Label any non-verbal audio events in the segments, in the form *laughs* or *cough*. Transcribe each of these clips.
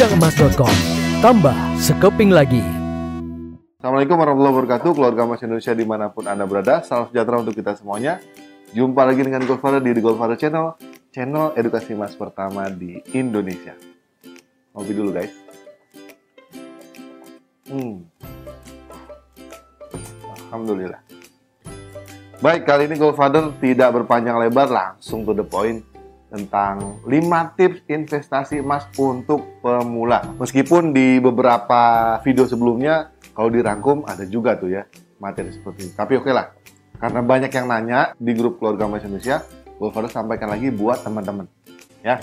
Gudangemas.com Tambah sekeping lagi. Assalamualaikum warahmatullahi wabarakatuh. Keluarga Mas Indonesia di mana pun Anda berada Salam sejahtera untuk kita semuanya. Jumpa lagi dengan Goldfather di The Goldfather Channel Channel edukasi mas pertama di Indonesia. Ngopi dulu guys. Hmm. Alhamdulillah. Baik, kali ini Goldfather tidak berpanjang lebar Langsung to the point tentang 5 tips investasi emas untuk pemula. Meskipun di beberapa video sebelumnya kalau dirangkum ada juga tuh ya materi seperti ini. Tapi oke okay lah, karena banyak yang nanya di grup keluarga emas Indonesia, harus sampaikan lagi buat teman-teman. Ya.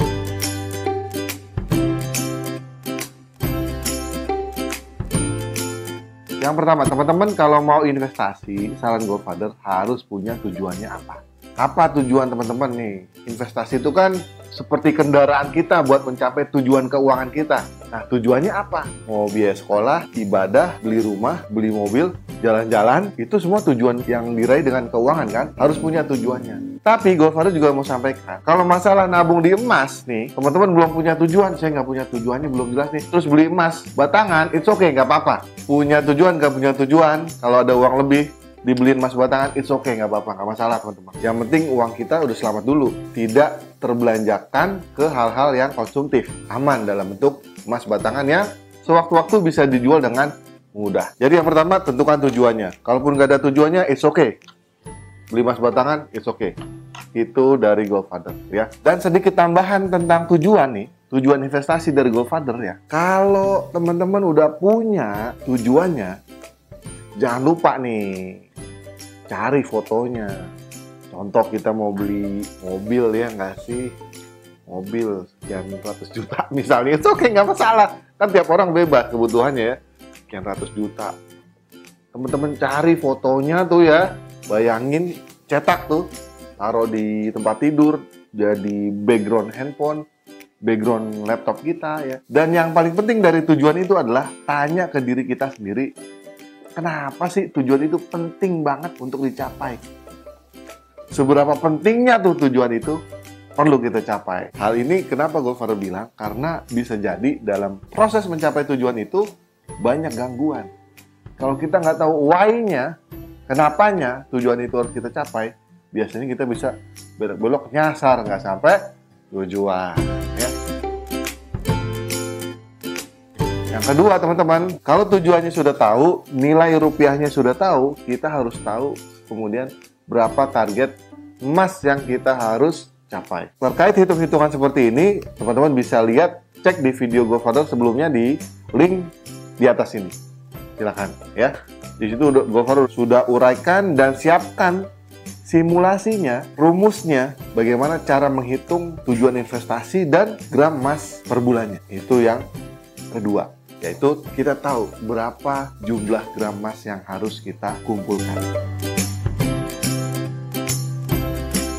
Yang pertama, teman-teman kalau mau investasi, saran Godfather harus punya tujuannya apa. Apa tujuan teman-teman nih? Investasi itu kan seperti kendaraan kita buat mencapai tujuan keuangan kita. Nah, tujuannya apa? Mau biaya sekolah, ibadah, beli rumah, beli mobil, jalan-jalan, itu semua tujuan yang diraih dengan keuangan kan? Harus punya tujuannya. Tapi Goldfather juga mau sampaikan, kalau masalah nabung di emas nih, teman-teman belum punya tujuan, saya nggak punya tujuannya, belum jelas nih. Terus beli emas batangan, it's okay, nggak apa-apa. Punya tujuan, nggak punya tujuan, kalau ada uang lebih, dibeliin emas batangan, it's okay, nggak apa-apa, nggak masalah teman-teman. Yang penting uang kita udah selamat dulu, tidak terbelanjakan ke hal-hal yang konsumtif, aman dalam bentuk emas batangan yang sewaktu-waktu bisa dijual dengan mudah. Jadi yang pertama tentukan tujuannya. Kalaupun nggak ada tujuannya, it's okay. Beli emas batangan, it's okay. Itu dari Goldfather ya. Dan sedikit tambahan tentang tujuan nih, tujuan investasi dari Goldfather ya. Kalau teman-teman udah punya tujuannya, jangan lupa nih cari fotonya. Contoh kita mau beli mobil ya nggak sih? Mobil sekian ratus juta *laughs* misalnya, itu oke nggak masalah. Kan tiap orang bebas kebutuhannya ya. Sekian ratus juta. Teman-teman cari fotonya tuh ya. Bayangin cetak tuh. Taruh di tempat tidur. Jadi background handphone background laptop kita ya. Dan yang paling penting dari tujuan itu adalah tanya ke diri kita sendiri, kenapa sih tujuan itu penting banget untuk dicapai? Seberapa pentingnya tuh tujuan itu perlu kita capai. Hal ini kenapa Goldfather bilang? Karena bisa jadi dalam proses mencapai tujuan itu banyak gangguan. Kalau kita nggak tahu why-nya, kenapanya tujuan itu harus kita capai, biasanya kita bisa belok-belok nyasar nggak sampai tujuan. Yang kedua teman-teman, kalau tujuannya sudah tahu, nilai rupiahnya sudah tahu, kita harus tahu kemudian berapa target emas yang kita harus capai. Terkait hitung-hitungan seperti ini, teman-teman bisa lihat cek di video GoFarder sebelumnya di link di atas ini. Silakan ya. Di situ GoFarder sudah uraikan dan siapkan simulasinya, rumusnya, bagaimana cara menghitung tujuan investasi dan gram emas per bulannya. Itu yang kedua yaitu kita tahu berapa jumlah gram emas yang harus kita kumpulkan.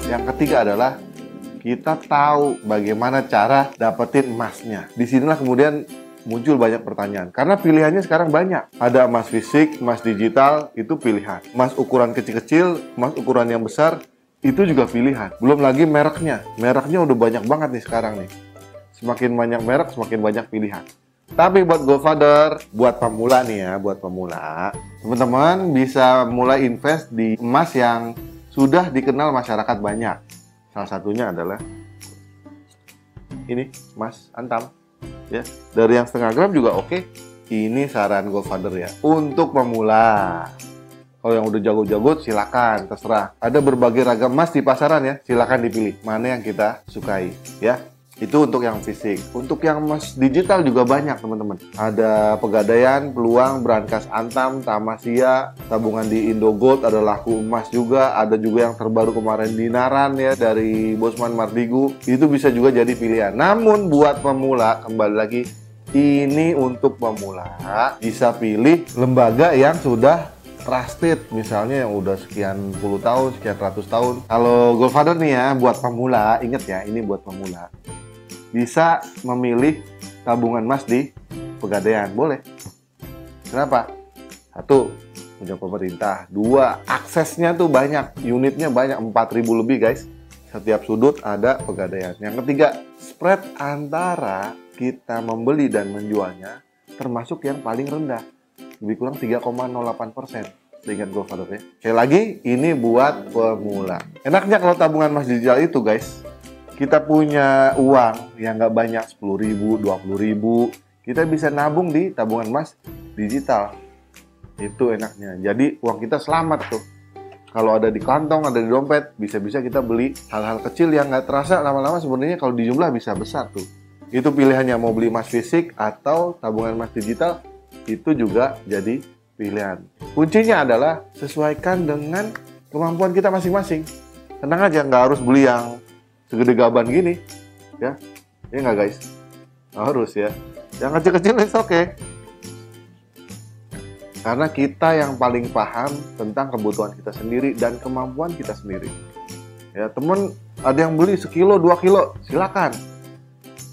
Yang ketiga adalah kita tahu bagaimana cara dapetin emasnya. Di sinilah kemudian muncul banyak pertanyaan. Karena pilihannya sekarang banyak. Ada emas fisik, emas digital, itu pilihan. Emas ukuran kecil-kecil, emas ukuran yang besar, itu juga pilihan. Belum lagi mereknya. Mereknya udah banyak banget nih sekarang nih. Semakin banyak merek, semakin banyak pilihan. Tapi buat Godfather, buat pemula nih ya, buat pemula, teman-teman bisa mulai invest di emas yang sudah dikenal masyarakat banyak. Salah satunya adalah ini emas antam. Ya, dari yang setengah gram juga oke. Ini saran Godfather ya, untuk pemula. Kalau yang udah jago-jago silakan, terserah. Ada berbagai ragam emas di pasaran ya, silakan dipilih mana yang kita sukai ya. Itu untuk yang fisik. Untuk yang emas digital juga banyak teman-teman. Ada Pegadaian, Peluang, Brankas Antam, Tamasia, tabungan di Indogold, ada Laku Emas juga, ada juga yang terbaru kemarin Dinaran ya dari Bosman Mardigu. Itu bisa juga jadi pilihan. Namun buat pemula kembali lagi ini untuk pemula bisa pilih lembaga yang sudah trusted misalnya yang udah sekian puluh tahun, sekian ratus tahun. Kalau Goldfather nih ya buat pemula, inget ya ini buat pemula bisa memilih tabungan emas di pegadaian. Boleh. Kenapa? Satu, punya pemerintah. Dua, aksesnya tuh banyak. Unitnya banyak, 4000 lebih guys. setiap sudut ada pegadaian. Yang ketiga, spread antara kita membeli dan menjualnya termasuk yang paling rendah. Lebih kurang 3,08 persen. Dengan GoFather ya. Sekali lagi, ini buat pemula. Enaknya kalau tabungan emas digital itu guys, kita punya uang yang nggak banyak 10 ribu, 20 ribu, kita bisa nabung di tabungan emas digital. Itu enaknya. Jadi uang kita selamat tuh kalau ada di kantong, ada di dompet, bisa-bisa kita beli hal-hal kecil yang nggak terasa lama-lama sebenarnya kalau dijumlah bisa besar tuh. Itu pilihannya mau beli emas fisik atau tabungan emas digital, itu juga jadi pilihan. Kuncinya adalah sesuaikan dengan kemampuan kita masing-masing. Tenang aja, nggak harus beli yang segede gaban gini, ya. Ini nggak guys? Harus ya. Yang kecil-kecil itu oke. Okay karena kita yang paling paham tentang kebutuhan kita sendiri dan kemampuan kita sendiri. Ya, teman ada yang beli sekilo, dua kilo, silakan.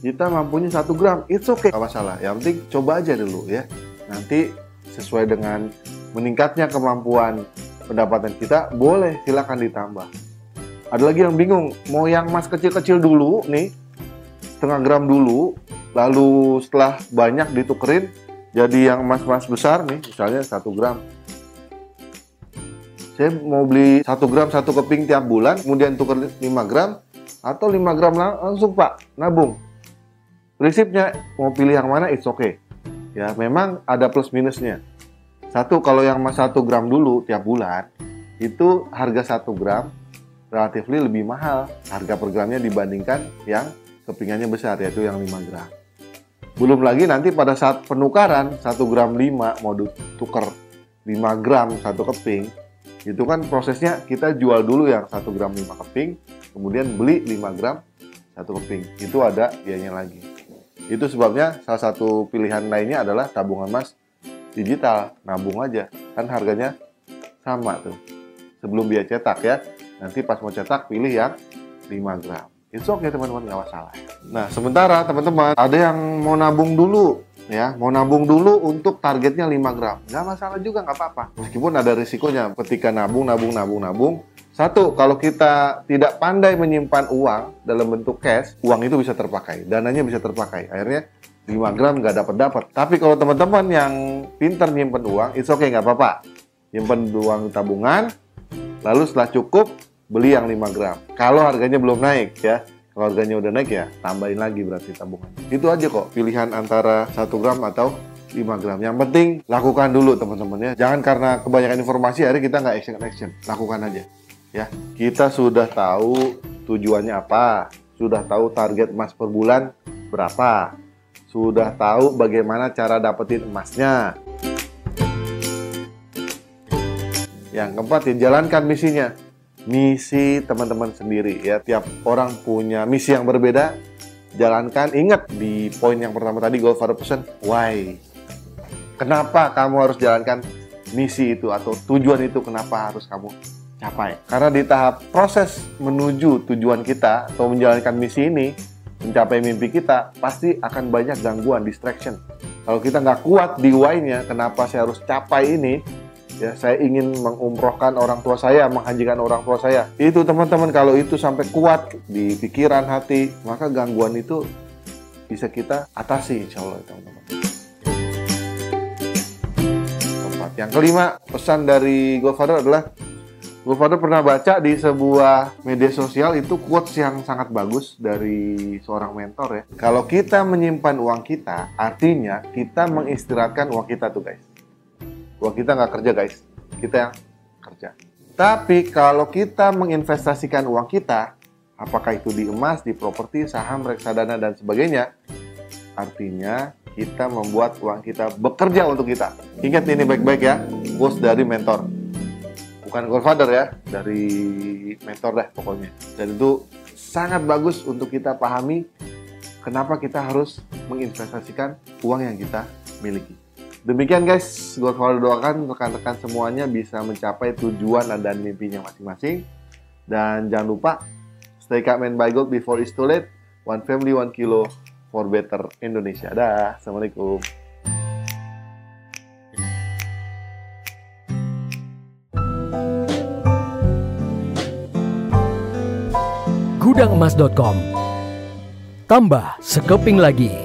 Kita mampunya satu gram, it's okay, gak masalah. Yang penting coba aja dulu ya. Nanti sesuai dengan meningkatnya kemampuan pendapatan kita, boleh silakan ditambah. Ada lagi yang bingung, mau yang emas kecil-kecil dulu nih, setengah gram dulu, lalu setelah banyak ditukerin, jadi yang emas-emas besar nih misalnya satu gram. Saya mau beli satu gram satu keping tiap bulan kemudian tukar 5 gram atau 5 gram langsung pak nabung. Prinsipnya mau pilih yang mana it's okay. Ya memang ada plus minusnya. Satu kalau yang emas satu gram dulu tiap bulan itu harga satu gram relatif lebih mahal harga per gramnya dibandingkan yang kepingannya besar yaitu yang 5 gram belum lagi nanti pada saat penukaran 1 gram 5 mau ditukar 5 gram satu keping, itu kan prosesnya kita jual dulu yang 1 gram 5 keping, kemudian beli 5 gram satu keping. Itu ada biayanya lagi. Itu sebabnya salah satu pilihan lainnya adalah tabungan emas digital, nabung aja. Kan harganya sama tuh. Sebelum biaya cetak ya. Nanti pas mau cetak pilih yang 5 gram. It's okay teman-teman, nggak masalah. Nah, sementara teman-teman, ada yang mau nabung dulu, ya, mau nabung dulu untuk targetnya 5 gram. Nggak masalah juga, nggak apa-apa. Meskipun ada risikonya ketika nabung, nabung, nabung, nabung. Satu, kalau kita tidak pandai menyimpan uang dalam bentuk cash, uang itu bisa terpakai, dananya bisa terpakai. Akhirnya 5 gram nggak dapat dapat. Tapi kalau teman-teman yang pintar nyimpen uang, it's okay nggak apa-apa. Nyimpen uang tabungan, lalu setelah cukup beli yang 5 gram. Kalau harganya belum naik ya. Kalau harganya udah naik ya, tambahin lagi berarti tabungan. Itu aja kok, pilihan antara 1 gram atau 5 gram. Yang penting lakukan dulu teman-teman ya. Jangan karena kebanyakan informasi akhirnya kita nggak action action. Lakukan aja. Ya, kita sudah tahu tujuannya apa, sudah tahu target emas per bulan berapa, sudah tahu bagaimana cara dapetin emasnya. Yang keempat, ya jalankan misinya misi teman-teman sendiri ya. Tiap orang punya misi yang berbeda. Jalankan, ingat di poin yang pertama tadi goal for person, why? Kenapa kamu harus jalankan misi itu atau tujuan itu kenapa harus kamu capai? Karena di tahap proses menuju tujuan kita atau menjalankan misi ini, mencapai mimpi kita, pasti akan banyak gangguan, distraction. Kalau kita nggak kuat di why-nya, kenapa saya harus capai ini, ya saya ingin mengumrohkan orang tua saya menghajikan orang tua saya. Itu teman-teman kalau itu sampai kuat di pikiran hati maka gangguan itu bisa kita atasi insya Allah teman-teman. Yang kelima pesan dari Godfather adalah Godfather pernah baca di sebuah media sosial itu quotes yang sangat bagus dari seorang mentor ya. Kalau kita menyimpan uang kita, artinya kita mengistirahatkan uang kita tuh guys Uang kita nggak kerja guys, kita yang kerja. Tapi kalau kita menginvestasikan uang kita, apakah itu di emas, di properti, saham, reksadana, dan sebagainya, artinya kita membuat uang kita bekerja untuk kita. Ingat ini baik-baik ya, bos dari mentor. Bukan godfather ya, dari mentor deh pokoknya. Dan itu sangat bagus untuk kita pahami kenapa kita harus menginvestasikan uang yang kita miliki. Demikian guys, gue selalu doakan rekan-rekan semuanya bisa mencapai tujuan dan mimpinya masing-masing. Dan jangan lupa, stay calm and buy gold before it's too late. One family, one kilo for better Indonesia. Dah, Assalamualaikum. bijangemas.com. Tambah sekeping lagi.